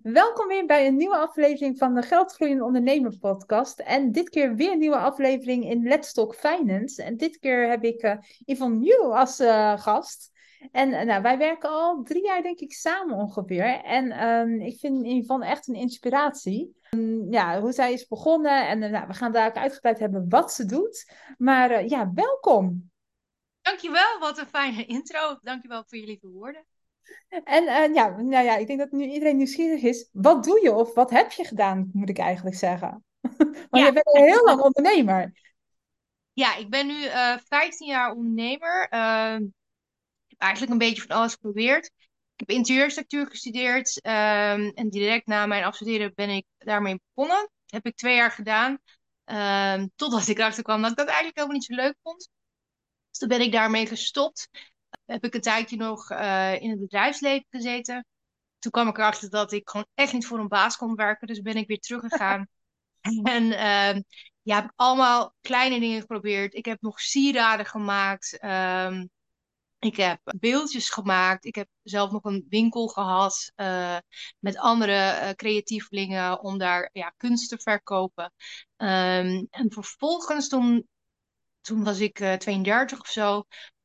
Welkom weer bij een nieuwe aflevering van de Geldgroeiende Ondernemer podcast. En dit keer weer een nieuwe aflevering in Let's Talk Finance. En dit keer heb ik uh, Yvonne Nieuw als uh, gast. En uh, nou, wij werken al drie jaar denk ik samen ongeveer. En um, ik vind Yvonne echt een inspiratie. Um, ja, hoe zij is begonnen. En nou, we gaan daar ook uitgebreid hebben wat ze doet. Maar ja, welkom. Dankjewel, wat een fijne intro. Dankjewel voor jullie woorden. En uh, ja, nou ja, ik denk dat nu iedereen nieuwsgierig is. Wat doe je of wat heb je gedaan, moet ik eigenlijk zeggen? Want ja. je bent al heel lang ondernemer. Ja, ik ben nu uh, 15 jaar ondernemer. Uh, ik heb eigenlijk een beetje van alles geprobeerd. Ik heb interieurstructuur gestudeerd. Ehm, en direct na mijn afstuderen ben ik daarmee begonnen. Dat heb ik twee jaar gedaan. Ehm, totdat ik erachter kwam dat ik dat eigenlijk helemaal niet zo leuk vond. Dus toen ben ik daarmee gestopt heb ik een tijdje nog uh, in het bedrijfsleven gezeten. Toen kwam ik erachter dat ik gewoon echt niet voor een baas kon werken. Dus ben ik weer teruggegaan. en uh, ja, heb ik allemaal kleine dingen geprobeerd. Ik heb nog sieraden gemaakt. Um, ik heb beeldjes gemaakt. Ik heb zelf nog een winkel gehad uh, met andere uh, creatievelingen om daar ja, kunst te verkopen. Um, en vervolgens toen, toen was ik uh, 32 of zo.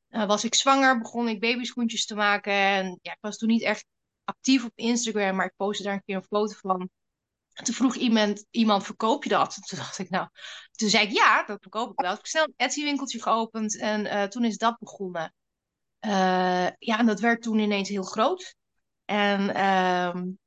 Uh, was ik zwanger, begon ik babyschoentjes te maken. En ja, ik was toen niet echt actief op Instagram, maar ik postte daar een keer een foto van. toen vroeg iemand, iemand, verkoop je dat? En toen dacht ik, nou, toen zei ik ja, dat verkoop ik wel. Dus ik snel een Etsy-winkeltje geopend en uh, toen is dat begonnen. Uh, ja, en dat werd toen ineens heel groot. En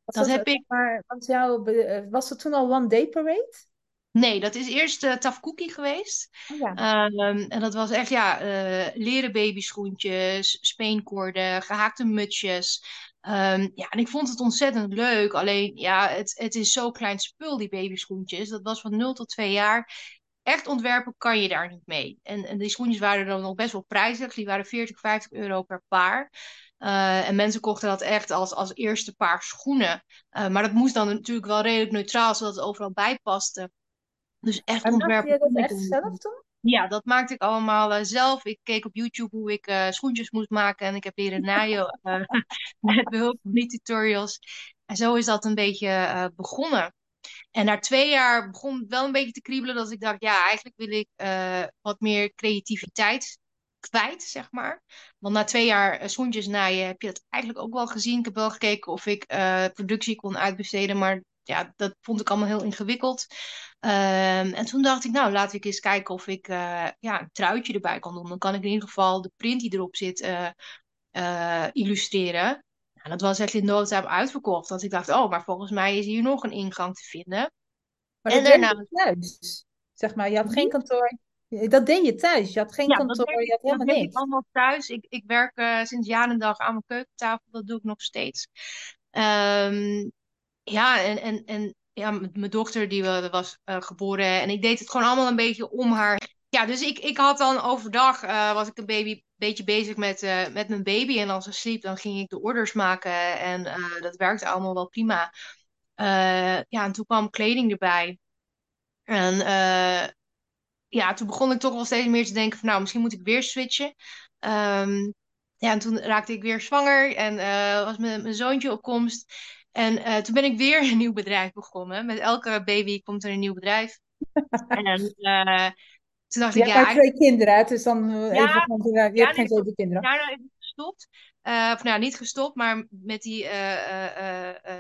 dat, dat heb ik. Maar, want jou, was er toen al One Day Parade? Nee, dat is eerst uh, Taf Cookie geweest. Oh, ja. um, en dat was echt, ja, uh, leren babyschoentjes, speenkoorden, gehaakte mutsjes. Um, ja, en ik vond het ontzettend leuk. Alleen, ja, het, het is zo klein spul, die babyschoentjes. Dat was van 0 tot 2 jaar. Echt ontwerpen kan je daar niet mee. En, en die schoentjes waren dan nog best wel prijzig. Die waren 40, 50 euro per paar. Uh, en mensen kochten dat echt als, als eerste paar schoenen. Uh, maar dat moest dan natuurlijk wel redelijk neutraal, zodat het overal bij paste. Dus echt en ontwerpen. je dat echt zelf dan? Ja, dat maakte ik allemaal uh, zelf. Ik keek op YouTube hoe ik uh, schoentjes moest maken. En ik heb leren naaien uh, met behulp van die tutorials. En zo is dat een beetje begonnen. En na twee jaar begon het wel een beetje te kriebelen. Dat ik dacht, ja, eigenlijk wil ik wat meer creativiteit kwijt, zeg maar. Want na twee jaar schoentjes naaien heb je dat eigenlijk ook wel gezien. Ik heb wel gekeken of ik productie kon uitbesteden. Maar ja, dat vond ik allemaal heel ingewikkeld. Um, en toen dacht ik, nou, laat ik eens kijken of ik uh, ja, een truitje erbij kan doen. Dan kan ik in ieder geval de print die erop zit uh, uh, illustreren. Nou, dat was echt in no time uitverkocht. Dat ik dacht, oh, maar volgens mij is hier nog een ingang te vinden. Maar en daarna... je thuis? Zeg maar, je had geen kantoor. Dat deed je thuis. Je had geen ja, kantoor, dat je had helemaal niks. Ik allemaal thuis. Ik, ik werk sinds jaar en dag aan mijn keukentafel. Dat doe ik nog steeds. Um, ja, en, en, en ja, mijn dochter die was uh, geboren en ik deed het gewoon allemaal een beetje om haar. Ja, dus ik, ik had dan overdag, uh, was ik een baby, beetje bezig met, uh, met mijn baby. En als ze sliep, dan ging ik de orders maken. En dat werkte allemaal wel prima. ja, en toen kwam kleding erbij. En ja, toen begon ik toch wel steeds meer te denken van, nou, misschien moet ik weer switchen. Um, ja, en toen raakte ik weer zwanger en was mijn zoontje op komst. En uh, toen ben ik weer een nieuw bedrijf begonnen. Met elke baby komt er een nieuw bedrijf. en uh, toen dacht je ik, ja... Je hebt twee kinderen, hè? Dus dan ja, even van, je ja, hebt geen zeven kinderen. Ja, nou, ik gestopt. of nou, niet gestopt, maar met die,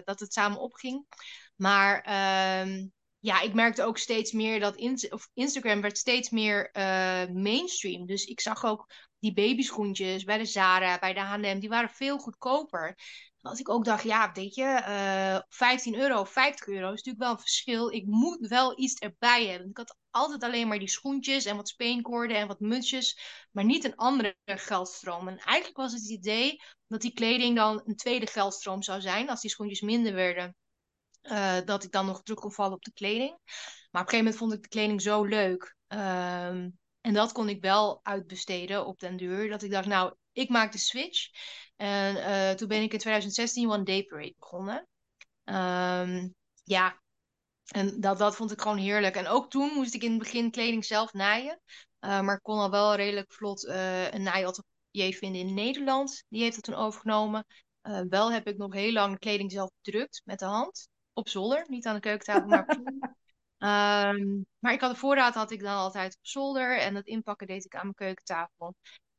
dat het samen opging. Maar ehm, ja, ik merkte ook steeds meer dat in, of Instagram werd steeds meer mainstream. Dus ik zag ook die babyschoentjes bij de Zara, bij de H&M, die waren veel goedkoper. Als ik ook dacht, ja, weet je, uh, 15 euro, 50 euro is natuurlijk wel een verschil. Ik moet wel iets erbij hebben. Ik had altijd alleen maar die schoentjes en wat speenkoorden en wat mutsjes, maar niet een andere geldstroom. En eigenlijk was het idee dat die kleding dan een tweede geldstroom zou zijn, als die schoentjes minder werden. Uh, dat ik dan nog terug kon vallen op de kleding. Maar op een gegeven moment vond ik de kleding zo leuk. Um, en dat kon ik wel uitbesteden op den duur. Dat ik dacht, nou, ik maak de switch. En uh, toen ben ik in 2016 One Day Parade begonnen. Um, ja, en dat, dat vond ik gewoon heerlijk. En ook toen moest ik in het begin kleding zelf naaien. Uh, maar ik kon al wel redelijk vlot uh, een naaiatelier vinden in Nederland. Die heeft het toen overgenomen. Uh, wel heb ik nog heel lang kleding zelf gedrukt met de hand. Op zolder, niet aan de keukentafel, maar op zolder. Um, maar ik had de voorraad had ik dan altijd op zolder en het inpakken deed ik aan mijn keukentafel.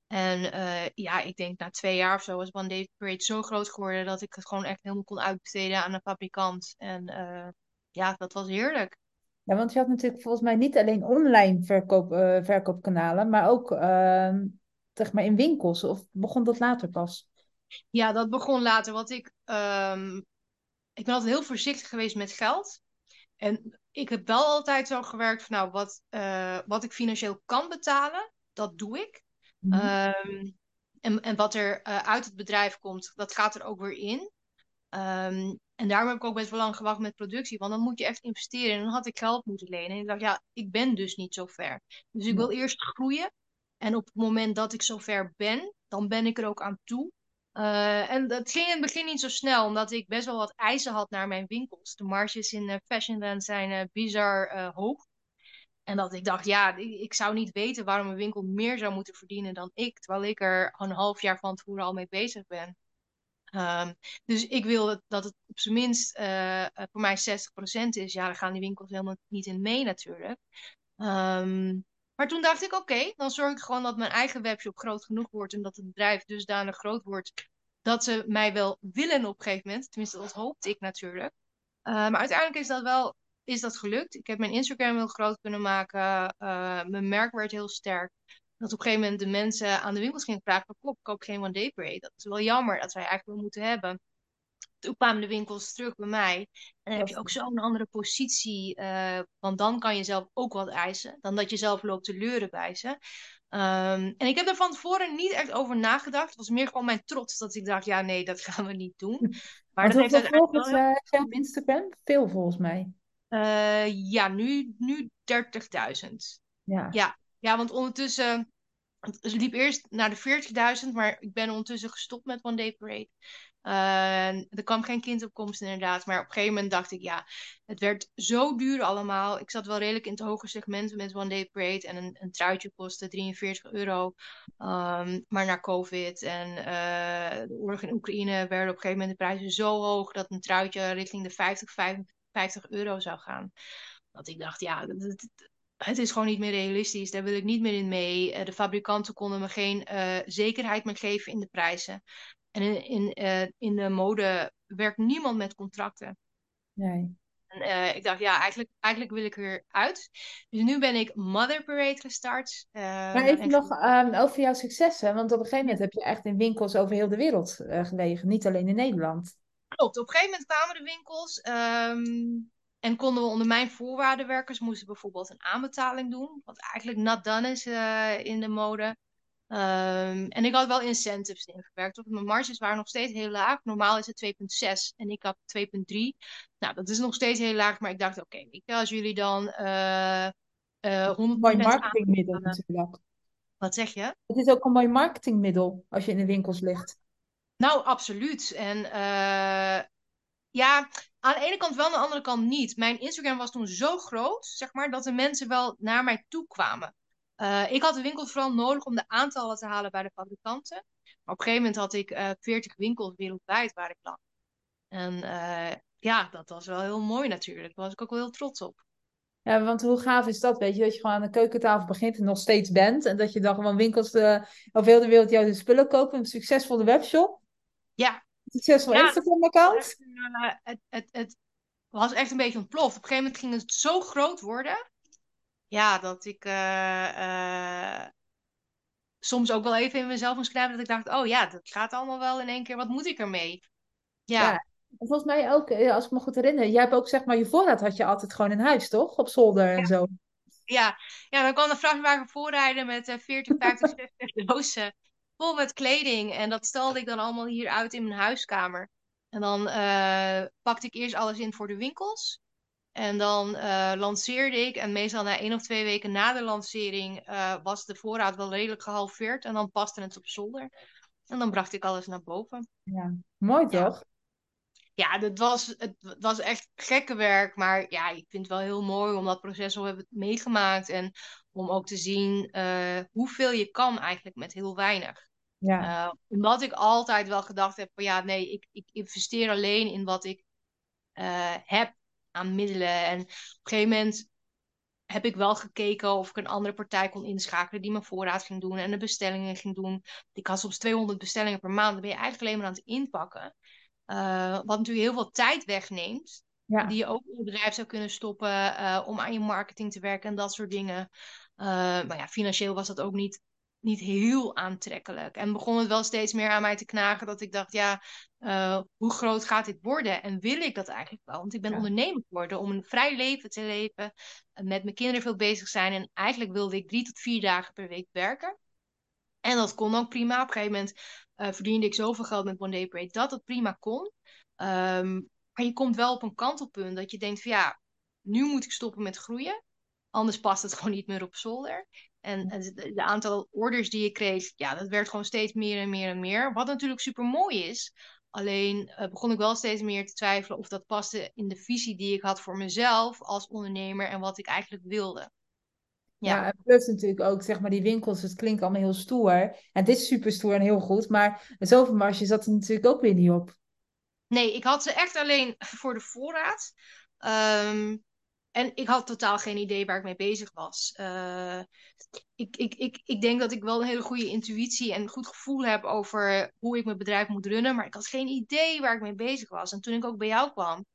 En uh, ja, ik denk na twee jaar of zo was One Day Parade zo groot geworden dat ik het gewoon echt helemaal kon uitbesteden aan een fabrikant. En uh, ja, dat was heerlijk. Ja, want je had natuurlijk volgens mij niet alleen online verkoop, uh, verkoopkanalen, maar ook ehm, zeg maar in winkels. Of begon dat later pas? Ja, dat begon later. Want ik, um, ik ben altijd heel voorzichtig geweest met geld. En ik heb wel altijd zo gewerkt van, nou, wat, uh, wat ik financieel kan betalen, dat doe ik. Mm -hmm. um, en, en wat er uh, uit het bedrijf komt, dat gaat er ook weer in. Um, en daarom heb ik ook best wel lang gewacht met productie, want dan moet je echt investeren. En dan had ik geld moeten lenen. En ik dacht, ja, ik ben dus niet zo ver. Dus ik wil eerst groeien. En op het moment dat ik zo ver ben, dan ben ik er ook aan toe. Uh, en dat ging in het begin niet zo snel, omdat ik best wel wat eisen had naar mijn winkels. De marges in uh, Fashionland zijn uh, bizar hoog. En dat ik dacht, ja, ik zou niet weten waarom een winkel meer zou moeten verdienen dan ik, terwijl ik er een half jaar van tevoren al mee bezig ben. Um, dus ik wil dat, dat het op zijn minst voor mij 60% is. Ja, daar gaan die winkels helemaal niet in mee natuurlijk. Um, maar toen dacht ik, oké, dan zorg ik gewoon dat mijn eigen webshop groot genoeg wordt en dat het bedrijf dusdanig groot wordt dat ze mij wel willen op een gegeven moment. Tenminste, dat hoopte ik natuurlijk. Uh, maar uiteindelijk is dat wel is dat gelukt. Ik heb mijn Instagram heel groot kunnen maken. Uh, mijn merk werd heel sterk. Dat op een gegeven moment de mensen aan de winkels gingen vragen: Klopt, ik koop geen One Day. Dat is wel jammer dat wij eigenlijk wel moeten hebben toen kwamen de winkels terug bij mij. En dan heb je ook zo'n andere positie. Uh, want dan kan je zelf ook wat eisen. Dan dat je zelf loopt te leuren bij ze. Um, en ik heb er van tevoren niet echt over nagedacht. Het was meer gewoon mijn trots dat ik dacht, ja nee, dat gaan we niet doen. Maar dat heeft volgens wel... uh, op Instagram? Veel volgens mij. Uh, ja, nu, nu 30.000. Ja. ja. Ja, want ondertussen... Het liep eerst naar de 40.000, maar ik ben ondertussen gestopt met One Day Parade. Uh, er kwam geen kindopkomst inderdaad. Maar op een gegeven moment dacht ik, ja, het werd zo duur allemaal. Ik zat wel redelijk in het hoge segment met One Day Parade. En een, een truitje kostte 43 euro. Um, maar na COVID en uh, de oorlog in Oekraïne werden op een gegeven moment de prijzen zo hoog... dat een truitje richting de 50, 55 euro zou gaan. Dat ik dacht, ja, het is gewoon niet meer realistisch. Daar wil ik niet meer in mee. Uh, de fabrikanten konden me geen uh, zekerheid meer geven in de prijzen. En in, in, uh, in de mode werkt niemand met contracten. Nee. En uh, ik dacht, ja, eigenlijk, eigenlijk wil ik eruit. Dus nu ben ik Mother Parade gestart. Uh, maar even nog um, over jouw successen. Want op een gegeven moment heb je echt in winkels over heel de wereld gelegen. Niet alleen in Nederland. Klopt. Op een gegeven moment kwamen de winkels. Um, en konden we onder mijn voorwaarden werken. Ze moesten bijvoorbeeld een aanbetaling doen. Wat eigenlijk not done is in de mode. Um, en ik had wel incentives ingewerkt. Of mijn marges waren nog steeds heel laag. Normaal is het 2,6 en ik had 2,3. Nou, dat is nog steeds heel laag. Maar ik dacht, oké, okay, als jullie dan uh, uh, 100 Mooi marketingmiddel natuurlijk. Wat zeg je? Het is ook een mooi marketingmiddel als je in de winkels ligt. Nou, absoluut. En uh, ja, aan de ene kant wel, aan de andere kant niet. Mijn Instagram was toen zo groot, zeg maar, dat de mensen wel naar mij toe kwamen. Uh, ik had de winkels vooral nodig om de aantallen te halen bij de fabrikanten. Maar op een gegeven moment had ik uh, 40 winkels wereldwijd waar ik lag. En uh, ja, dat was wel heel mooi natuurlijk. Daar was ik ook wel heel trots op. Ja, want hoe gaaf is dat, weet je, dat je gewoon aan de keukentafel begint en nog steeds bent. En dat je dan gewoon winkels over heel de wereld jouw spullen kopen. Een succesvolle webshop. Ja. Succesvol ja. Instagram-account. Het, het, het was echt een beetje ontploft. Op een gegeven moment ging het zo groot worden ja, dat ik uh, uh, soms ook wel even in mezelf moest knijpen. Dat ik dacht, oh ja, dat gaat allemaal wel in één keer. Wat moet ik ermee? Ja. ja. Volgens mij ook, eh, als ik me goed herinner, jij hebt ook zeg maar, je voorraad had je altijd gewoon in huis, toch? Op zolder en ja. zo. Ja. ja, dan kwam de vrachtwagen voorrijden met uh, 40, 50, 60 dozen vol met kleding. En dat stelde ik dan allemaal hier uit in mijn huiskamer. En dan uh, pakte ik eerst alles in voor de winkels. En dan uh, lanceerde ik, en meestal na één of twee weken na de lancering uh, was de voorraad wel redelijk gehalveerd. En dan paste het op zolder. En dan bracht ik alles naar boven. Ja, mooi toch? Ja, het, was, het was echt gekke werk. Maar ja, ik vind het wel heel mooi om dat proces al hebben meegemaakt. En om ook te zien uh, hoeveel je kan eigenlijk met heel weinig. Ja. Uh, omdat ik altijd wel gedacht heb van ja, nee, ik, ik investeer alleen in wat ik uh, heb aan middelen. En op een gegeven moment heb ik wel gekeken of ik een andere partij kon inschakelen die mijn voorraad ging doen en de bestellingen ging doen. Ik had soms 200 bestellingen per maand. Dan ben je eigenlijk alleen maar aan het inpakken. Uh, wat natuurlijk heel veel tijd wegneemt. Ja. Die je ook in je bedrijf zou kunnen stoppen uh, om aan je marketing te werken en dat soort dingen. Uh, maar ja, financieel was dat ook niet niet heel aantrekkelijk. En begon het wel steeds meer aan mij te knagen dat ik dacht, ja, uh, hoe groot gaat dit worden? En wil ik dat eigenlijk wel? Want ik ben ja. ondernemer geworden om een vrij leven te leven, met mijn kinderen veel bezig zijn. En eigenlijk wilde ik drie tot vier dagen per week werken. En dat kon ook prima. Op een gegeven moment uh, verdiende ik zoveel geld met One Day Parade dat het prima kon. Um, maar je komt wel op een kantelpunt dat je denkt van ja, nu moet ik stoppen met groeien. Anders past het gewoon niet meer op zolder. En, de aantal orders die je kreeg, ja, dat werd gewoon steeds meer en meer en meer. Wat natuurlijk super mooi is. Alleen uh, begon ik wel steeds meer te twijfelen of dat paste in de visie die ik had voor mezelf als ondernemer en wat ik eigenlijk wilde. Ja, ja en plus natuurlijk ook, zeg maar, die winkels, het klinkt allemaal heel stoer. En het is super stoer en heel goed, maar zoveel marge zat er natuurlijk ook weer niet op. Nee, ik had ze echt alleen voor de voorraad. Um, en ik had totaal geen idee waar ik mee bezig was. Uh, ik, ik, ik, ik denk dat ik wel een hele goede intuïtie en goed gevoel heb over hoe ik mijn bedrijf moet runnen. Maar ik had geen idee waar ik mee bezig was. En toen ik ook bij jou kwam,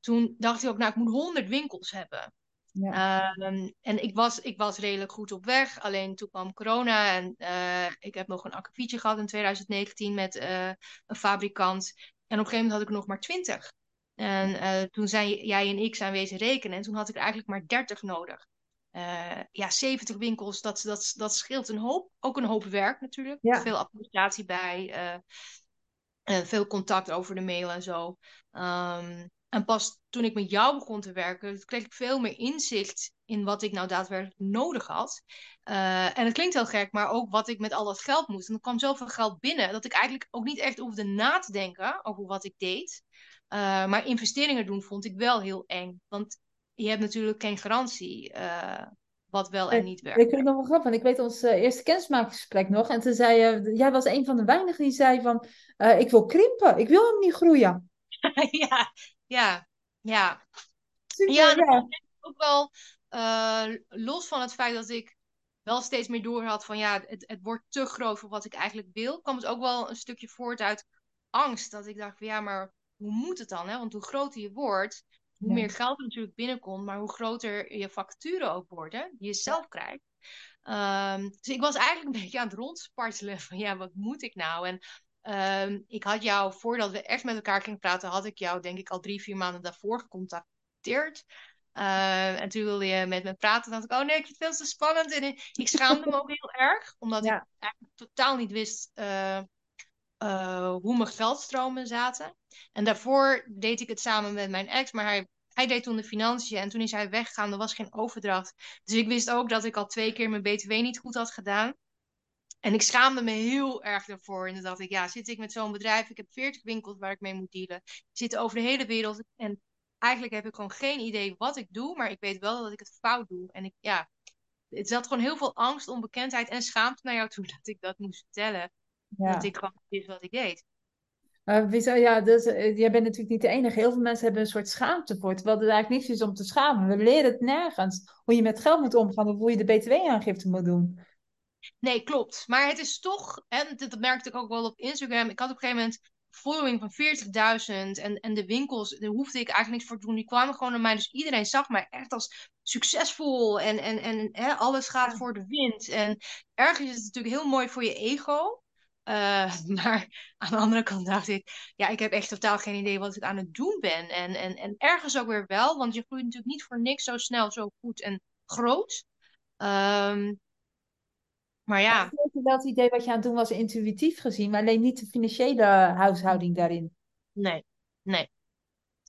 toen dacht ik ook, nou, ik moet honderd winkels hebben. Ja. Um, en ik was, ik was redelijk goed op weg. Alleen toen kwam corona en uh, ik heb nog een akkefietje gehad in 2019 met uh, een fabrikant. En op een gegeven moment had ik nog maar twintig. En uh, toen zijn jij en ik zijn wezen rekenen. En toen had ik er eigenlijk maar 30 nodig. Uh, ja, 70 winkels, dat, dat, dat scheelt een hoop. Ook een hoop werk natuurlijk. Ja. Veel administratie bij. Uh, veel contact over de mail en zo. Um, en pas toen ik met jou begon te werken, kreeg ik veel meer inzicht in wat ik nou daadwerkelijk nodig had. Uh, en het klinkt heel gek, maar ook wat ik met al dat geld moest. En er kwam zoveel geld binnen dat ik eigenlijk ook niet echt hoefde na te denken over wat ik deed. Uh, maar investeringen doen vond ik wel heel eng. Want je hebt natuurlijk geen garantie uh, wat wel en niet werkt. Ik vind het nog wel grappig. Ik weet ons uh, eerste kennismakingsgesprek nog. En toen zei je, jij was een van de weinigen die zei van, ik wil krimpen. Ik wil hem niet groeien. ja, ja, ja. Super, ja, ja. ook wel los van het feit dat ik wel steeds meer door had van ja, het, het wordt te groot voor wat ik eigenlijk wil, kwam het ook wel een stukje voort uit angst. Dat ik dacht van ja, maar hoe moet het dan? Hè? Want hoe groter je wordt, hoe meer geld er natuurlijk binnenkomt, maar hoe groter je facturen ook worden, die je zelf krijgt. Um, dus ik was eigenlijk een beetje aan het rondspartelen van ja, wat moet ik nou? En um, ik had jou, voordat we echt met elkaar gingen praten, had ik jou denk ik al drie, vier maanden daarvoor gecontacteerd. Uh, en toen wilde je met me praten. dacht ik, oh nee, ik vind het veel te spannend. En ik schaamde me ook heel erg. Omdat ik eigenlijk totaal niet wist uh, uh, hoe mijn geldstromen zaten. En daarvoor deed ik het samen met mijn ex, maar hij, hij deed toen de financiën en toen is hij weggegaan, er was geen overdracht. Dus ik wist ook dat ik al twee keer mijn BTW niet goed had gedaan. En ik schaamde me heel erg daarvoor. En dacht ik, ja, zit ik met zo'n bedrijf, ik heb 40 winkels waar ik mee moet dealen. Ik zit over de hele wereld en eigenlijk heb ik gewoon geen idee wat ik doe, maar ik weet wel dat ik het fout doe. En ik, ja, het zat gewoon heel veel angst, onbekendheid en schaamte naar jou toe dat ik dat moest vertellen. Ja. Dat ik gewoon wist wat ik deed. Uh, ja, dus, uh, jij bent natuurlijk niet de enige. Heel veel mensen hebben een soort schaamte voor. Terwijl er eigenlijk niks is om te schamen. We leren het nergens. Hoe je met geld moet omgaan of hoe je de btw-aangifte moet doen. Nee, klopt. Maar het is toch, en dat merkte ik ook wel op Instagram. Ik had op een gegeven moment following van 40.000 en, en de winkels, daar hoefde ik eigenlijk niks voor te doen. Die kwamen gewoon naar mij. Dus iedereen zag mij echt als succesvol en, en, en hè, alles gaat voor de wind. En ergens is het natuurlijk heel mooi voor je ego. Uh, maar aan de andere kant dacht ik, ja, ik heb echt totaal geen idee wat ik aan het doen ben. En, en, en ergens ook weer wel, want je groeit natuurlijk niet voor niks zo snel, zo goed en groot. Um, maar ja. Ik wel het idee wat je aan het doen was intuïtief gezien, maar alleen niet de financiële huishouding daarin. Nee, nee.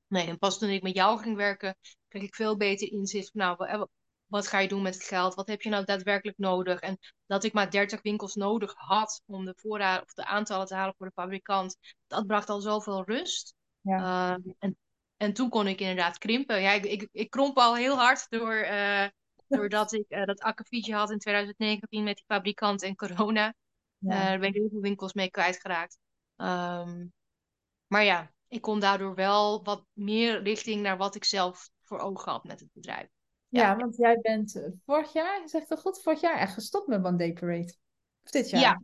Nee, en pas toen ik met jou ging werken, kreeg ik veel beter inzicht. Nou, wat ga je doen met het geld? Wat heb je nou daadwerkelijk nodig? En dat ik maar 30 winkels nodig had om de voorraad of de aantallen te halen voor de fabrikant, dat bracht al zoveel rust. Ja. Uh, en, en toen kon ik inderdaad krimpen. Ja, ik, ik, ik kromp al heel hard door, uh, doordat ik uh, dat akkefietje had in 2019 met die fabrikant en corona. Ja. Eh, daar ben ik heel veel winkels mee kwijtgeraakt. Ehm, maar ja, ik kon daardoor wel wat meer richting naar wat ik zelf voor ogen had met het bedrijf. Ja, Ja. want jij bent eh, vorig jaar, zegt dat goed, vorig jaar echt gestopt met One Day Parade. Of dit jaar? Ja.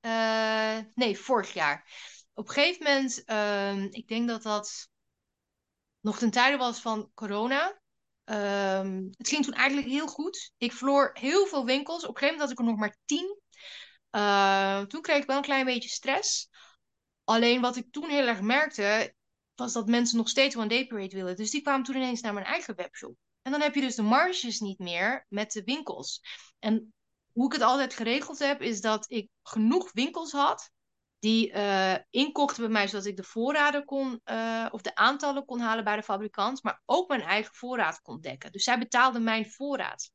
Eh, nee, vorig jaar. Op een gegeven moment, ehm, ik denk dat dat nog ten tijde was van corona. Ehm, het ging toen eigenlijk heel goed. Ik verloor heel veel winkels. Op een gegeven moment had ik er nog maar tien. Eh, toen kreeg ik wel een klein beetje stress. Alleen wat ik toen heel erg merkte, was dat mensen nog steeds One Day Parade willen. Dus die kwamen toen ineens naar mijn eigen webshop. En dan heb je dus de marges niet meer met de winkels. En hoe ik het altijd geregeld heb, is dat ik genoeg winkels had die eh, inkochten bij mij, zodat ik de voorraden kon, eh, of de aantallen kon halen bij de fabrikant, maar ook mijn eigen voorraad kon dekken. Dus zij betaalden mijn voorraad.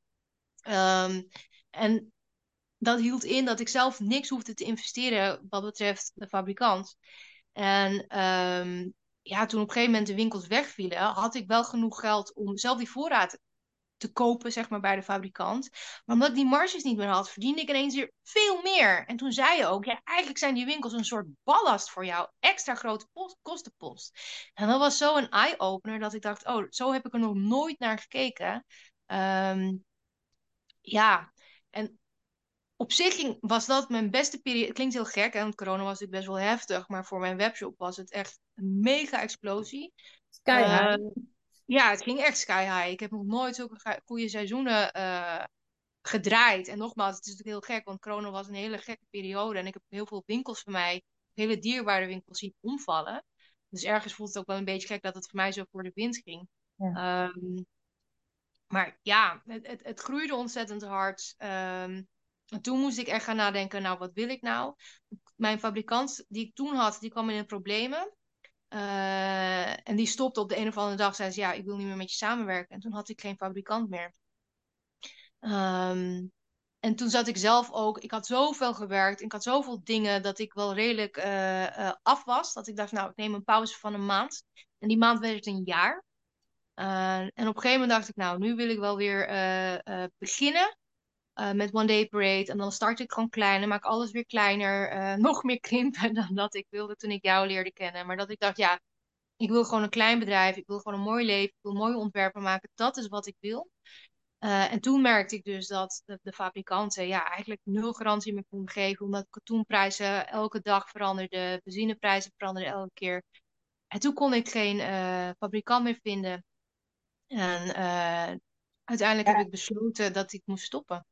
Ehm, en dat hield in dat ik zelf niks hoefde te investeren wat betreft de fabrikant. En ehm, ja, toen op een gegeven moment de winkels wegvielen, had ik wel genoeg geld om zelf die voorraad te kopen, zeg maar, bij de fabrikant. Maar omdat ik die marges niet meer had, verdiende ik ineens weer veel meer. En toen zei je ook, ja, eigenlijk zijn die winkels een soort ballast voor jou. Extra grote post, kostenpost. En dat was zo een eye-opener dat ik dacht, oh, zo heb ik er nog nooit naar gekeken. Ehm, ja, en op zich ging, was dat mijn beste periode. Het klinkt heel gek, hè, want corona was natuurlijk best wel heftig. Maar voor mijn webshop was het echt een mega explosie. Sky high. Eh, ja, het ging echt sky high. Ik heb nog nooit zulke goede seizoenen eh, gedraaid. En nogmaals, het is natuurlijk heel gek, want corona was een hele gekke periode. En ik heb heel veel winkels van mij, hele dierbare winkels zien omvallen. Dus ergens voelt het ook wel een beetje gek dat het voor mij zo voor de wind ging. Ja. Ehm, maar ja, het, het, het groeide ontzettend hard. Ehm, en toen moest ik echt gaan nadenken, nou, wat wil ik nou? Mijn fabrikant die ik toen had, die kwam in de problemen. Eh, en die stopte op de een of andere dag, zei ze, ja, ik wil niet meer met je samenwerken. En toen had ik geen fabrikant meer. Ehm, en toen zat ik zelf ook, ik had zoveel gewerkt, ik had zoveel dingen dat ik wel redelijk eh, eh, af was. Dat ik dacht, nou, ik neem een pauze van een maand. En die maand werd het een jaar. En op een gegeven moment dacht ik, nou, nu wil ik wel weer beginnen eh, met One Day Parade. En dan start ik gewoon klein en maak alles weer kleiner. eh, nog meer krimpen dan dat ik wilde toen ik jou leerde kennen. Maar dat ik dacht, ja, ik wil gewoon een klein bedrijf. Ik wil gewoon een mooi leven. Ik wil mooie ontwerpen maken. Dat is wat ik wil. Eh, en toen merkte ik dus dat de, de fabrikanten ja, eigenlijk nul garantie meer konden geven. Omdat katoenprijzen elke dag veranderden. Benzineprijzen veranderden elke keer. En toen kon ik geen fabrikant meer vinden. En uiteindelijk Ja. heb ik besloten dat ik moest stoppen.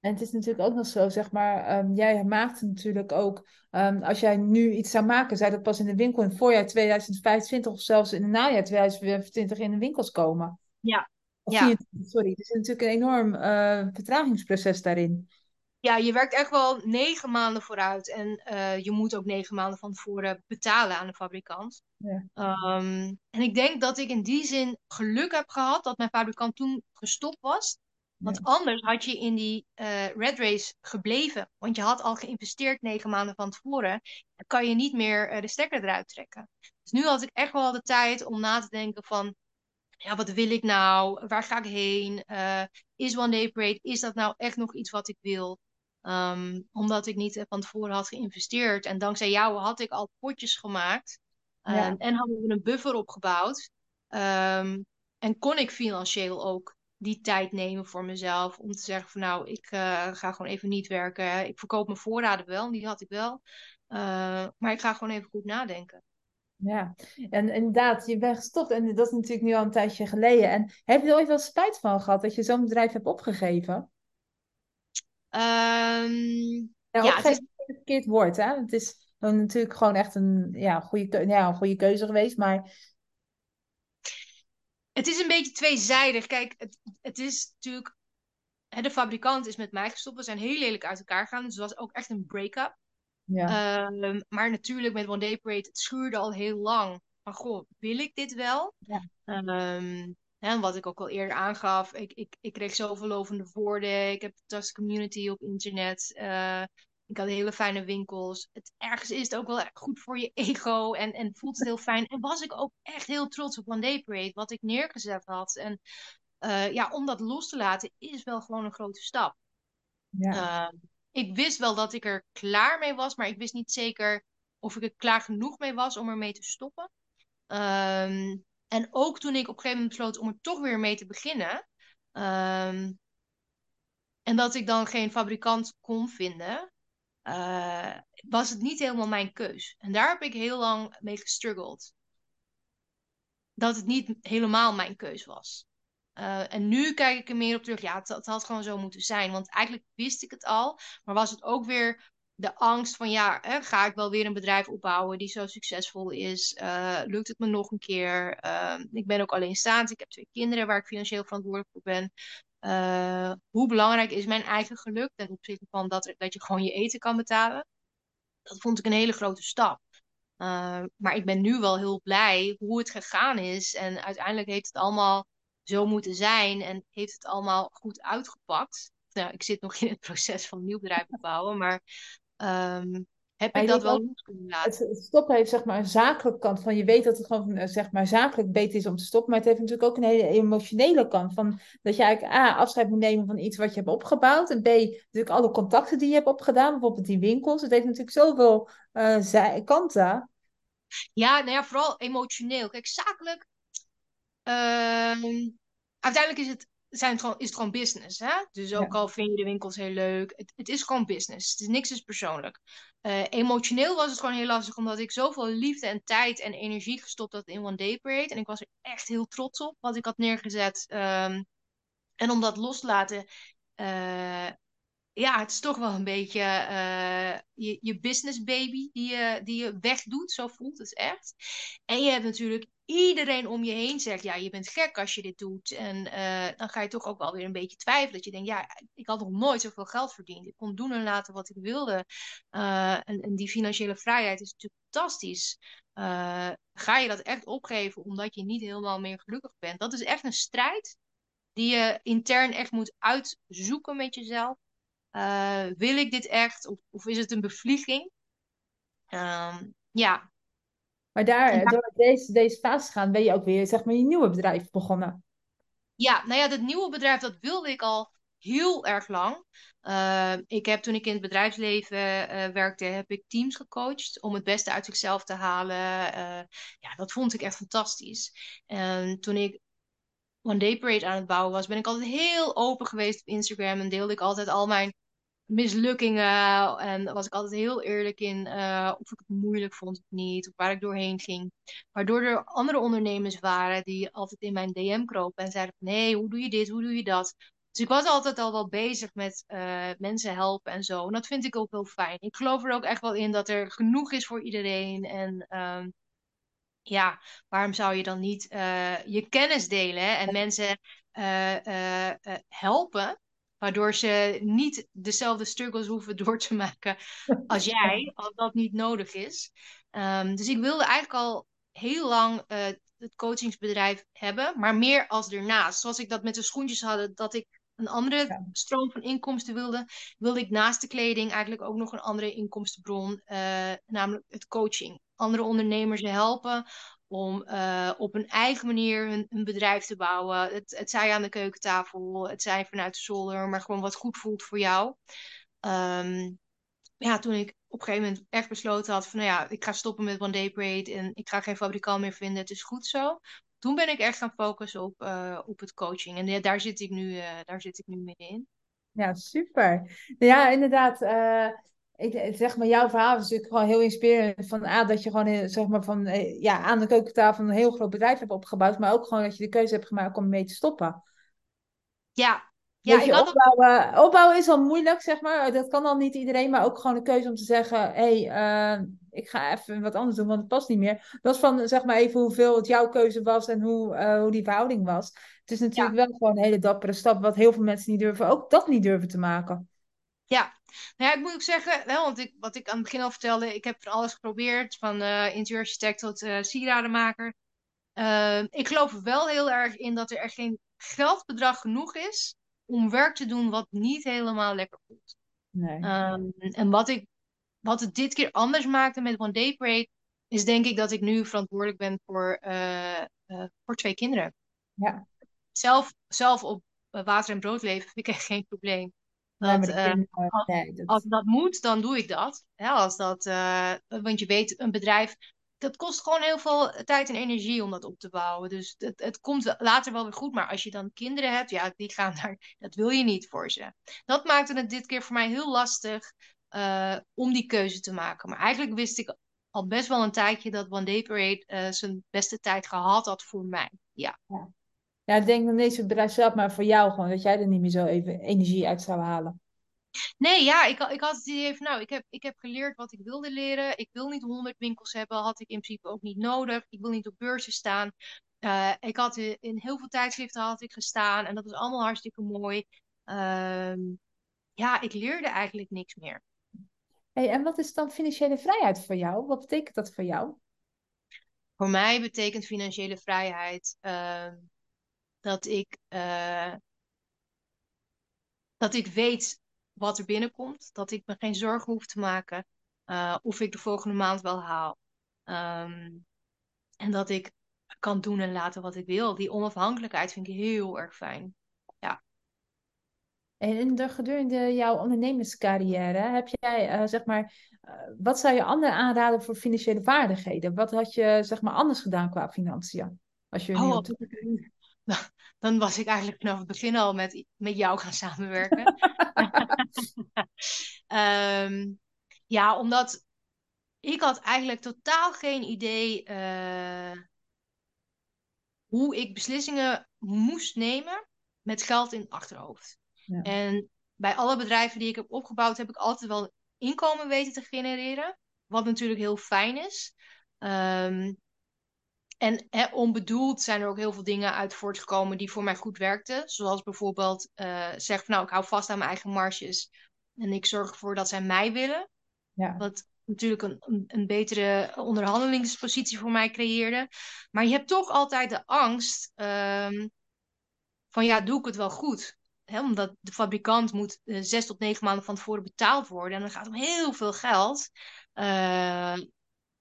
En het is natuurlijk ook nog zo, zeg maar, ehm, jij maakte natuurlijk ook, ehm, als jij nu iets zou maken, zou dat pas in de winkel in het voorjaar 2025 of zelfs in het najaar 2025 in de winkels komen. Ja. Of Ja. 24, sorry. Dus er is natuurlijk een enorm eh, vertragingsproces daarin. Ja, je werkt echt wel negen maanden vooruit. En eh, je moet ook negen maanden van tevoren betalen aan de fabrikant. Ja. Ehm, en ik denk dat ik in die zin geluk heb gehad dat mijn fabrikant toen gestopt was. Want Ja. anders had je in die eh, red race gebleven. Want je had al geïnvesteerd negen maanden van tevoren. Dan kan je niet meer eh, de stekker eruit trekken. Dus nu had ik echt wel de tijd om na te denken van... Ja, wat wil ik nou? Waar ga ik heen? Eh, is One Day Parade, is dat nou echt nog iets wat ik wil? Ehm, omdat ik niet van tevoren had geïnvesteerd. En dankzij jou had ik al potjes gemaakt. Ja. Ehm, en hadden we een buffer opgebouwd. Ehm, en kon ik financieel ook die tijd nemen voor mezelf. Om te zeggen van nou, ik eh, ga gewoon even niet werken. Ik verkoop mijn voorraden wel, die had ik wel. Eh, maar ik ga gewoon even goed nadenken. Ja, en inderdaad, je bent gestopt en dat is natuurlijk nu al een tijdje geleden. En heb je er ooit wel spijt van gehad dat je zo'n bedrijf hebt opgegeven? Ehm, Ja, Ja, het is een verkeerd woord, hè? Het is natuurlijk gewoon echt een, ja, goede, ja, een goede keuze geweest, maar Het is een beetje tweezijdig. Kijk, het, het is natuurlijk. Hè, de fabrikant is met mij gestopt. We zijn heel lelijk uit elkaar gegaan. Dus het was ook echt een break-up. ja, Ehm, maar natuurlijk met One Day Parade, het schuurde al heel lang. Maar goh, wil ik dit wel? Ja. Ehm, en wat ik ook al eerder aangaf, ik, ik, ik kreeg zoveel lovende woorden. Ik heb een fantastische community op internet. Eh, ik had hele fijne winkels. Het, ergens is het ook wel goed voor je ego en, en voelt het heel fijn. En was ik ook echt heel trots op One Day Parade, wat ik neergezet had. En eh, ja, om dat los te laten is wel gewoon een grote stap. ja. Ehm, ik wist wel dat ik er klaar mee was, maar ik wist niet zeker of ik er klaar genoeg mee was om ermee te stoppen. Ehm, en ook toen ik op een gegeven moment besloot om er toch weer mee te beginnen. Ehm, en dat ik dan geen fabrikant kon vinden, uh, was het niet helemaal mijn keus. En daar heb ik heel lang mee gestruggeld. Dat het niet helemaal mijn keus was. Uh, en nu kijk ik er meer op terug. Ja, het, had gewoon zo moeten zijn. Want eigenlijk wist ik het al. Maar was het ook weer de angst van... Ja, ga ik wel weer een bedrijf opbouwen die zo succesvol is? Uh, lukt het me nog een keer? Ik ben ook alleenstaand. Ik heb twee kinderen waar ik financieel verantwoordelijk voor ben. Uh, hoe belangrijk is mijn eigen geluk ten opzichte van dat, dat je gewoon je eten kan betalen? Dat vond ik een hele grote stap. Uh, maar ik ben nu wel heel blij hoe het gegaan is. En uiteindelijk heeft het allemaal zo moeten zijn en heeft het allemaal goed uitgepakt. Nou, ik zit nog in het proces van een nieuw bedrijf opbouwen, maar um, heb ik dat wel los kunnen laten. Het, stoppen heeft zeg maar een zakelijke kant van je weet dat het gewoon eh, zeg maar zakelijk beter is om te stoppen, maar het heeft natuurlijk ook een hele emotionele kant van dat je eigenlijk A, afscheid moet nemen van iets wat je hebt opgebouwd en B, natuurlijk alle contacten die je hebt opgedaan, bijvoorbeeld die winkels. Het heeft natuurlijk zoveel uh, kanten. Ja, nou ja, vooral emotioneel. Kijk, zakelijk. Uh, uiteindelijk is het zijn het gewoon, is het gewoon business. Hè? Dus ook al vind je de winkels heel leuk, het, het is gewoon business. Het is niks is persoonlijk. Uh, emotioneel was het gewoon heel lastig, omdat ik zoveel liefde en tijd en energie gestopt had in One Day Parade. En ik was er echt heel trots op wat ik had neergezet. Um, en om dat los te laten, uh, ja, het is toch wel een beetje uh, je, je business baby die je, die je wegdoet. Zo voelt het echt. En je hebt natuurlijk iedereen om je heen zegt, ja, je bent gek als je dit doet. En uh, dan ga je toch ook wel weer een beetje twijfelen. Dat je denkt, ja, ik had nog nooit zoveel geld verdiend. Ik kon doen en laten wat ik wilde. Uh, en, die financiële vrijheid is natuurlijk fantastisch. Ga je dat echt opgeven omdat je niet helemaal meer gelukkig bent? Dat is echt een strijd die je intern echt moet uitzoeken met jezelf. Wil ik dit echt? Of, of is het een bevlieging? Um, ja, maar daar, door deze, deze fase te gaan, ben je ook weer zeg maar, je nieuwe bedrijf begonnen. Ja, nou ja, dat nieuwe bedrijf, dat wilde ik al heel erg lang. Uh, ik heb toen ik in het bedrijfsleven uh, werkte, heb ik teams gecoacht om het beste uit zichzelf te halen. Uh, ja, dat vond ik echt fantastisch. En toen ik One Day Parade aan het bouwen was, ben ik altijd heel open geweest op Instagram en deelde ik altijd al mijn mislukkingen. En was ik altijd heel eerlijk in uh, of ik het moeilijk vond of niet, of waar ik doorheen ging. Waardoor er andere ondernemers waren die altijd in mijn DM kropen en zeiden hé, hoe doe je dit, hoe doe je dat? Dus ik was altijd al wel bezig met uh, mensen helpen en zo. En dat vind ik ook heel fijn. Ik geloof er ook echt wel in dat er genoeg is voor iedereen. En um, ja, waarom zou je dan niet uh, je kennis delen en mensen helpen? Waardoor ze niet dezelfde struggles hoeven door te maken als jij, als dat niet nodig is. Um, dus ik wilde eigenlijk al heel lang uh, het coachingsbedrijf hebben, maar meer als ernaast. Zoals ik dat met de schoentjes had, dat ik een andere stroom van inkomsten wilde, wilde ik naast de kleding eigenlijk ook nog een andere inkomstenbron, uh, namelijk het coaching. Andere ondernemers helpen om uh, op een eigen manier hun, bedrijf te bouwen. Het, het zij aan de keukentafel, het zij vanuit de zolder, maar gewoon wat goed voelt voor jou. Um, ja, toen ik op een gegeven moment echt besloten had van, nou ja, ik ga stoppen met One Day Parade en ik ga geen fabrikant meer vinden, het is goed zo. Toen ben ik echt gaan focussen op, uh, op het coaching en daar zit ik nu, uh, daar zit ik nu middenin. Ja, super. Ja, inderdaad ik, zeg maar, jouw verhaal is natuurlijk gewoon heel inspirerend. Van A, dat je gewoon eh, zeg maar, van, eh, ja, aan de keukentafel een heel groot bedrijf hebt opgebouwd. Maar ook gewoon dat je de keuze hebt gemaakt om mee te stoppen. Ja, ja opbouwen, opbouwen is al moeilijk, zeg maar. Dat kan al niet iedereen. Maar ook gewoon de keuze om te zeggen: hé, hey, uh, ik ga even wat anders doen, want het past niet meer. Dat is van zeg maar even hoeveel het jouw keuze was en hoe, uh, hoe die verhouding was. Het is natuurlijk wel gewoon een hele dappere stap, wat heel veel mensen niet durven, ook dat niet durven te maken. Ja, nou ja, ik moet ook zeggen, want ik, wat ik aan het begin al vertelde, ik heb van alles geprobeerd, van uh, interieurarchitect tot uh, sieradenmaker. Uh, ik geloof er wel heel erg in dat er echt geen geldbedrag genoeg is om werk te doen wat niet helemaal lekker voelt. Nee. Um, en wat, ik, wat het dit keer anders maakte met One Day Parade, is denk ik dat ik nu verantwoordelijk ben voor, voor twee kinderen. Ja. Zelf, zelf op water en brood leven vind ik echt geen probleem. Dat, eh, als, nee, als dat, moet, dan doe ik dat. Ja, als dat eh, want je weet, een bedrijf, dat kost gewoon heel veel tijd en energie om dat op te bouwen. Dus het, het komt later wel weer goed. Maar als je dan kinderen hebt, ja, die gaan daar, dat wil je niet voor ze. Dat maakte het dit keer voor mij heel lastig eh, om die keuze te maken. Maar eigenlijk wist ik al best wel een tijdje dat One Day Parade zijn beste tijd gehad had voor mij. Ja. ja. Ja, ik denk eens het bedrijf zelf, maar voor jou gewoon, dat jij er niet meer zo even energie uit zou halen. Nee, ja, ik, ik had het idee van, nou, ik heb, ik heb geleerd wat ik wilde leren. Ik wil niet honderd winkels hebben, had ik in principe ook niet nodig. Ik wil niet op beurzen staan. Uh, ik had in, in heel veel tijdschriften had ik gestaan en dat was allemaal hartstikke mooi. Uh, ja, ik leerde eigenlijk niks meer. Hey, en wat is dan financiële vrijheid voor jou? Wat betekent dat voor jou? Voor mij betekent financiële vrijheid uh, dat ik, uh, dat ik weet wat er binnenkomt. Dat ik me geen zorgen hoef te maken uh, of ik de volgende maand wel haal. Um, en dat ik kan doen en laten wat ik wil. Die onafhankelijkheid vind ik heel erg fijn. Ja. En in de, gedurende jouw ondernemerscarrière heb jij, uh, zeg maar, uh, wat zou je anderen aanraden voor financiële vaardigheden? Wat had je, zeg maar, anders gedaan qua financiën? Als je nu oh, op toe... dan was ik eigenlijk vanaf het begin al met, met jou gaan samenwerken. um, ja, omdat ik had eigenlijk totaal geen idee uh, hoe ik beslissingen moest nemen met geld in het achterhoofd. Ja. En bij alle bedrijven die ik heb opgebouwd, heb ik altijd wel inkomen weten te genereren. Wat natuurlijk heel fijn is. Um, en onbedoeld zijn er ook heel veel dingen uit voortgekomen die voor mij goed werkten. Zoals bijvoorbeeld uh, zeg van nou, ik hou vast aan mijn eigen marges. En ik zorg ervoor dat zij mij willen. Ja. Wat natuurlijk een, een, betere onderhandelingspositie voor mij creëerde. Maar je hebt toch altijd de angst um, van ja, doe ik het wel goed? Hè, omdat de fabrikant moet uh, zes tot negen maanden van tevoren betaald worden. En dan gaat het om heel veel geld. Uh,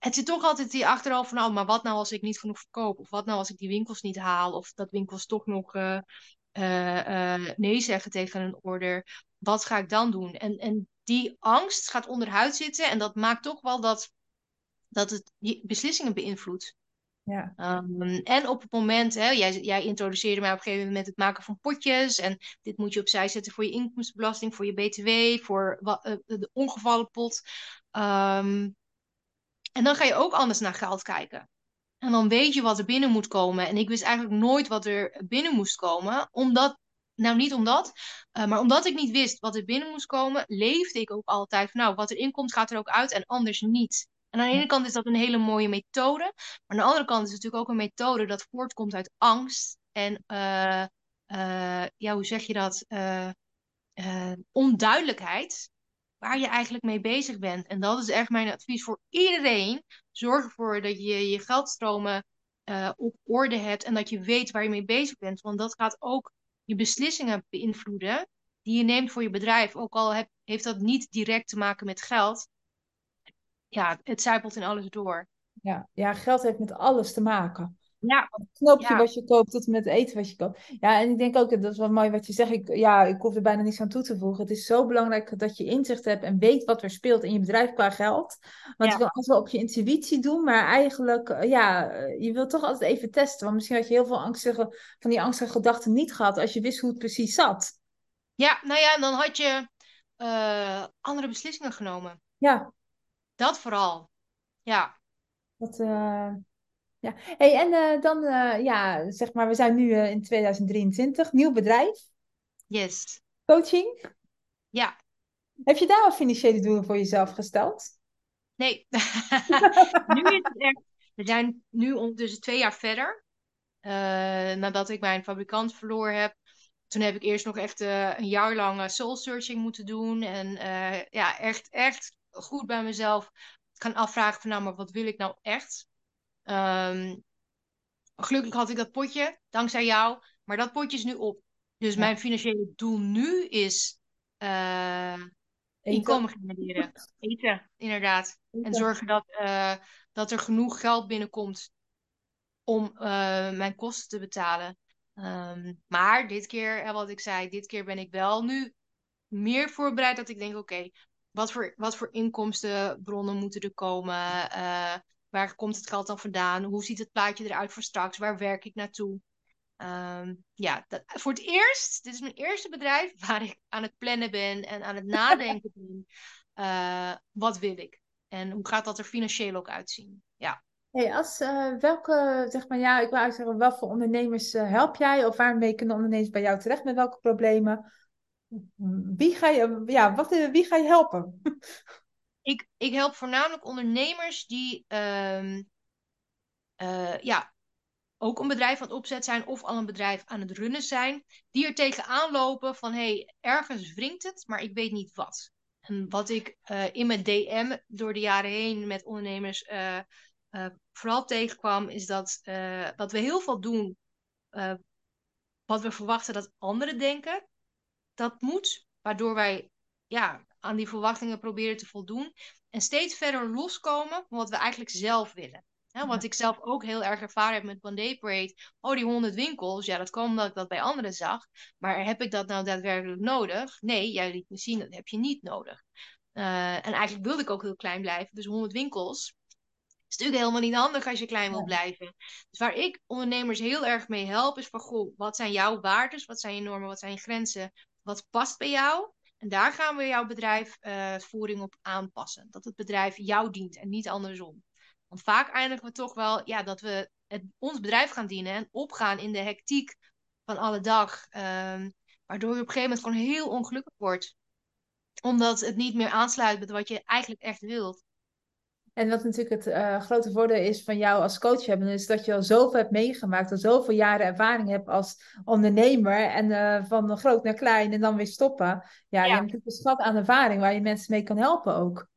het zit toch altijd die achteraf van, oh, maar wat nou als ik niet genoeg verkoop? Of wat nou als ik die winkels niet haal? Of dat winkels toch nog uh, uh, uh, nee zeggen tegen een order. Wat ga ik dan doen? En, en die angst gaat onderhuid zitten en dat maakt toch wel dat, dat het je beslissingen beïnvloedt. Ja. Um, en op het moment, hè, jij, jij introduceerde mij op een gegeven moment met het maken van potjes. En dit moet je opzij zetten voor je inkomstenbelasting, voor je BTW, voor de ongevallenpot. Um, en dan ga je ook anders naar geld kijken. En dan weet je wat er binnen moet komen. En ik wist eigenlijk nooit wat er binnen moest komen. Omdat, nou niet omdat, uh, maar omdat ik niet wist wat er binnen moest komen, leefde ik ook altijd van nou, wat erin komt gaat er ook uit en anders niet. En aan de ene kant is dat een hele mooie methode. Maar aan de andere kant is het natuurlijk ook een methode dat voortkomt uit angst. En uh, uh, ja, hoe zeg je dat? onduidelijkheid waar je eigenlijk mee bezig bent. En dat is echt mijn advies voor iedereen. Zorg ervoor dat je je geldstromen uh, op orde hebt en dat je weet waar je mee bezig bent. Want dat gaat ook je beslissingen beïnvloeden die je neemt voor je bedrijf. Ook al heeft dat niet direct te maken met geld. Ja, het zijpelt in alles door. Ja, ja, geld heeft met alles te maken. Ja. Het knoopje Ja. wat je koopt tot en met het eten wat je koopt. Ja, en ik denk ook, dat is wel mooi wat je zegt. Ik, ja, ik hoef er bijna niets aan toe te voegen. Het is zo belangrijk dat je inzicht hebt en weet wat er speelt in je bedrijf qua geld. Want Ja. je kan alles wel op je intuïtie doen, maar eigenlijk, eh, ja, eh, je wilt toch altijd even testen. Want misschien had je heel veel angstige, van die angstige gedachten niet gehad als je wist hoe het precies zat. ja, nou ja, dan had je eh, andere beslissingen genomen. Ja, Dat vooral. Ja. dat, eh, ja. Hey, en eh, dan, eh, ja, zeg maar, we zijn nu eh, in 2023, nieuw bedrijf, Yes. coaching. Ja. Heb je daar al financiële doelen voor jezelf gesteld? Nee. nu is het echt. We zijn nu ondertussen twee jaar verder. Nadat ik mijn fabrikant verloren heb. Toen heb ik eerst nog echt een jaar lang soul searching moeten doen. En ja, echt, echt goed bij mezelf gaan afvragen van nou, maar wat wil ik nou echt? Ehm, gelukkig had ik dat potje, dankzij jou. Maar dat potje is nu op. Dus Ja. mijn financiële doel nu is Eten. inkomen genereren. Eten, inderdaad. En zorgen dat, eh, dat er genoeg geld binnenkomt om eh, mijn kosten te betalen. Ehm, maar dit keer, wat ik zei, dit keer ben ik wel nu meer voorbereid dat ik denk, oké, wat, voor, wat voor inkomstenbronnen moeten er komen? Waar komt het geld dan vandaan? Hoe ziet het plaatje eruit voor straks? Waar werk ik naartoe? Um, ja, dat, voor het eerst, dit is mijn eerste bedrijf waar ik aan het plannen ben en aan het nadenken ben. Uh, wat wil ik? En hoe gaat dat er financieel ook uitzien? Ja. Hey, als, uh, welke, zeg maar, ja, ik wil uitzeggen, welke ondernemers uh, help jij? Of waarmee kunnen ondernemers bij jou terecht met welke problemen? Wie ga je, ja, wat, wie ga je helpen? ik, ik help voornamelijk ondernemers die um, ja, ook een bedrijf aan het opzet zijn of al een bedrijf aan het runnen zijn, die er tegenaan lopen van hé, hey, ergens wringt het, maar ik weet niet wat. En wat ik uh, in mijn DM door de jaren heen met ondernemers uh, vooral tegenkwam, is dat, dat we heel veel doen wat we verwachten dat anderen denken. Dat moet, waardoor wij ja, aan die verwachtingen proberen te voldoen. En steeds verder loskomen van wat we eigenlijk zelf willen. Ja, wat ik zelf ook heel erg ervaren heb met One Day Parade. Oh, die honderd winkels. Ja, dat kwam omdat ik dat bij anderen zag. Maar heb ik dat nou daadwerkelijk nodig? Nee, jij liet me zien, dat heb je niet nodig. Uh, en eigenlijk wilde ik ook heel klein blijven. Dus 100 winkels is natuurlijk helemaal niet handig als je klein wil blijven. Dus waar ik ondernemers heel erg mee help, is van goh, wat zijn jouw waarden? Wat zijn je normen? Wat zijn je grenzen? Wat past bij jou? En daar gaan we jouw bedrijfvoering uh, op aanpassen. Dat het bedrijf jou dient en niet andersom. Want vaak eindigen we toch wel ja, dat we het, ons bedrijf gaan dienen en opgaan in de hectiek van alle dag. Um, waardoor je op een gegeven moment gewoon heel ongelukkig wordt. Omdat het niet meer aansluit met wat je eigenlijk echt wilt. En wat natuurlijk het uh, grote voordeel is van jou als coach hebben, is dat je al zoveel hebt meegemaakt, al zoveel jaren ervaring hebt als ondernemer. En uh, van groot naar klein en dan weer stoppen. Ja, ja. je hebt natuurlijk een schat aan ervaring waar je mensen mee kan helpen ook.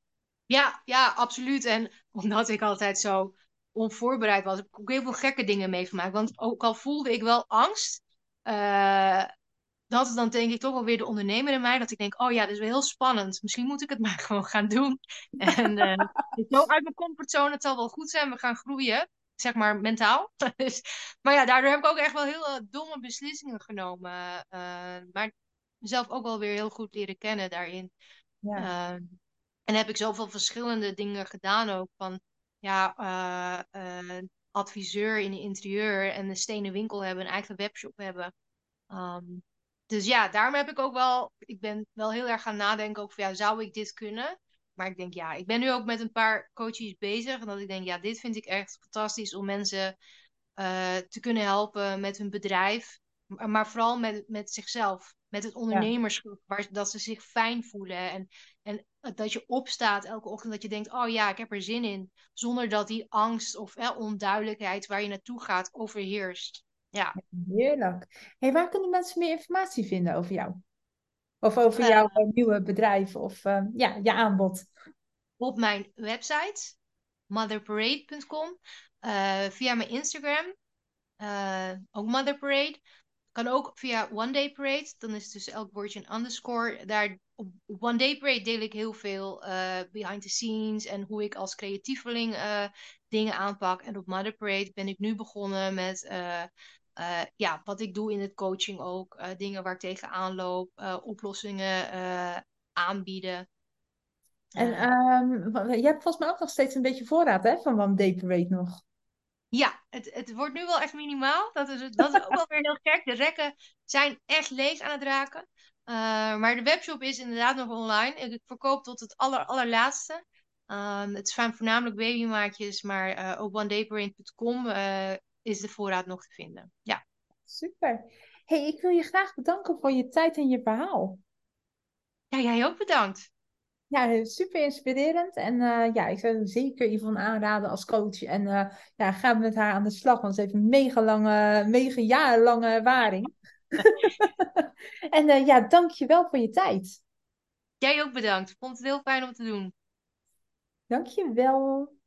Ja, ja, absoluut. En omdat ik altijd zo onvoorbereid was, heb ik ook heel veel gekke dingen meegemaakt. Want ook al voelde ik wel angst, uh, dat is dan denk ik toch wel weer de ondernemer in mij. Dat ik denk, oh ja, dit is wel heel spannend. Misschien moet ik het maar gewoon gaan doen. En uh, zo uit mijn comfortzone, het zal wel goed zijn. We gaan groeien, zeg maar mentaal. dus, maar ja, daardoor heb ik ook echt wel heel uh, domme beslissingen genomen. maar mezelf ook wel weer heel goed leren kennen daarin. Ja. Ehm, en heb ik zoveel verschillende dingen gedaan ook. Van ja, adviseur in de interieur en een stenen winkel hebben, een eigen webshop hebben. Um, dus ja, daarom heb ik ook wel, ik ben wel heel erg gaan nadenken over, ja, zou ik dit kunnen? Maar ik denk, ja, ik ben nu ook met een paar coaches bezig. En dat ik denk, ja, dit vind ik echt fantastisch om mensen uh, te kunnen helpen met hun bedrijf. Maar vooral met, met zichzelf met het ondernemerschap, waar, dat ze zich fijn voelen. En, en dat je opstaat elke ochtend, dat je denkt, oh ja, ik heb er zin in. Zonder dat die angst of onduidelijkheid waar je naartoe gaat overheerst. Ja. Heerlijk. Hey, waar kunnen mensen meer informatie vinden over jou? Of over uh, jouw nieuwe bedrijf of uh, ja, je aanbod? Op mijn website, motherparade.com. Uh, via mijn Instagram, ook Mother Parade. Kan ook via One Day Parade. Dan is het dus elk woordje een underscore. Daar op One Day Parade deel ik heel veel uh, behind the scenes en hoe ik als creatieveling uh, dingen aanpak. En op Mother Parade ben ik nu begonnen met uh, ja, wat ik doe in het coaching ook. dingen waar ik tegenaan loop, oplossingen aanbieden. En um, je hebt volgens mij ook nog steeds een beetje voorraad hè, van One Day Parade nog. Ja, het, het wordt nu wel echt minimaal. Dat is, dat is ook wel weer heel gek. De rekken zijn echt leeg aan het raken. Uh, maar de webshop is inderdaad nog online. Ik verkoop tot het aller, allerlaatste. Um, het zijn voornamelijk babymaatjes, maar uh, op onedayparent.com uh, is de voorraad nog te vinden. Ja. Super. Hey, ik wil je graag bedanken voor je tijd en je verhaal. Ja, jij ook bedankt. Ja, super inspirerend. En uh, ja, ik zou zeker Yvonne aanraden als coach. En ja, ga met haar aan de slag, want ze heeft een mega lange, mega jarenlange ervaring. en uh, ja, dank je wel voor je tijd. Jij ook bedankt. Vond het heel fijn om te doen. Dank je wel.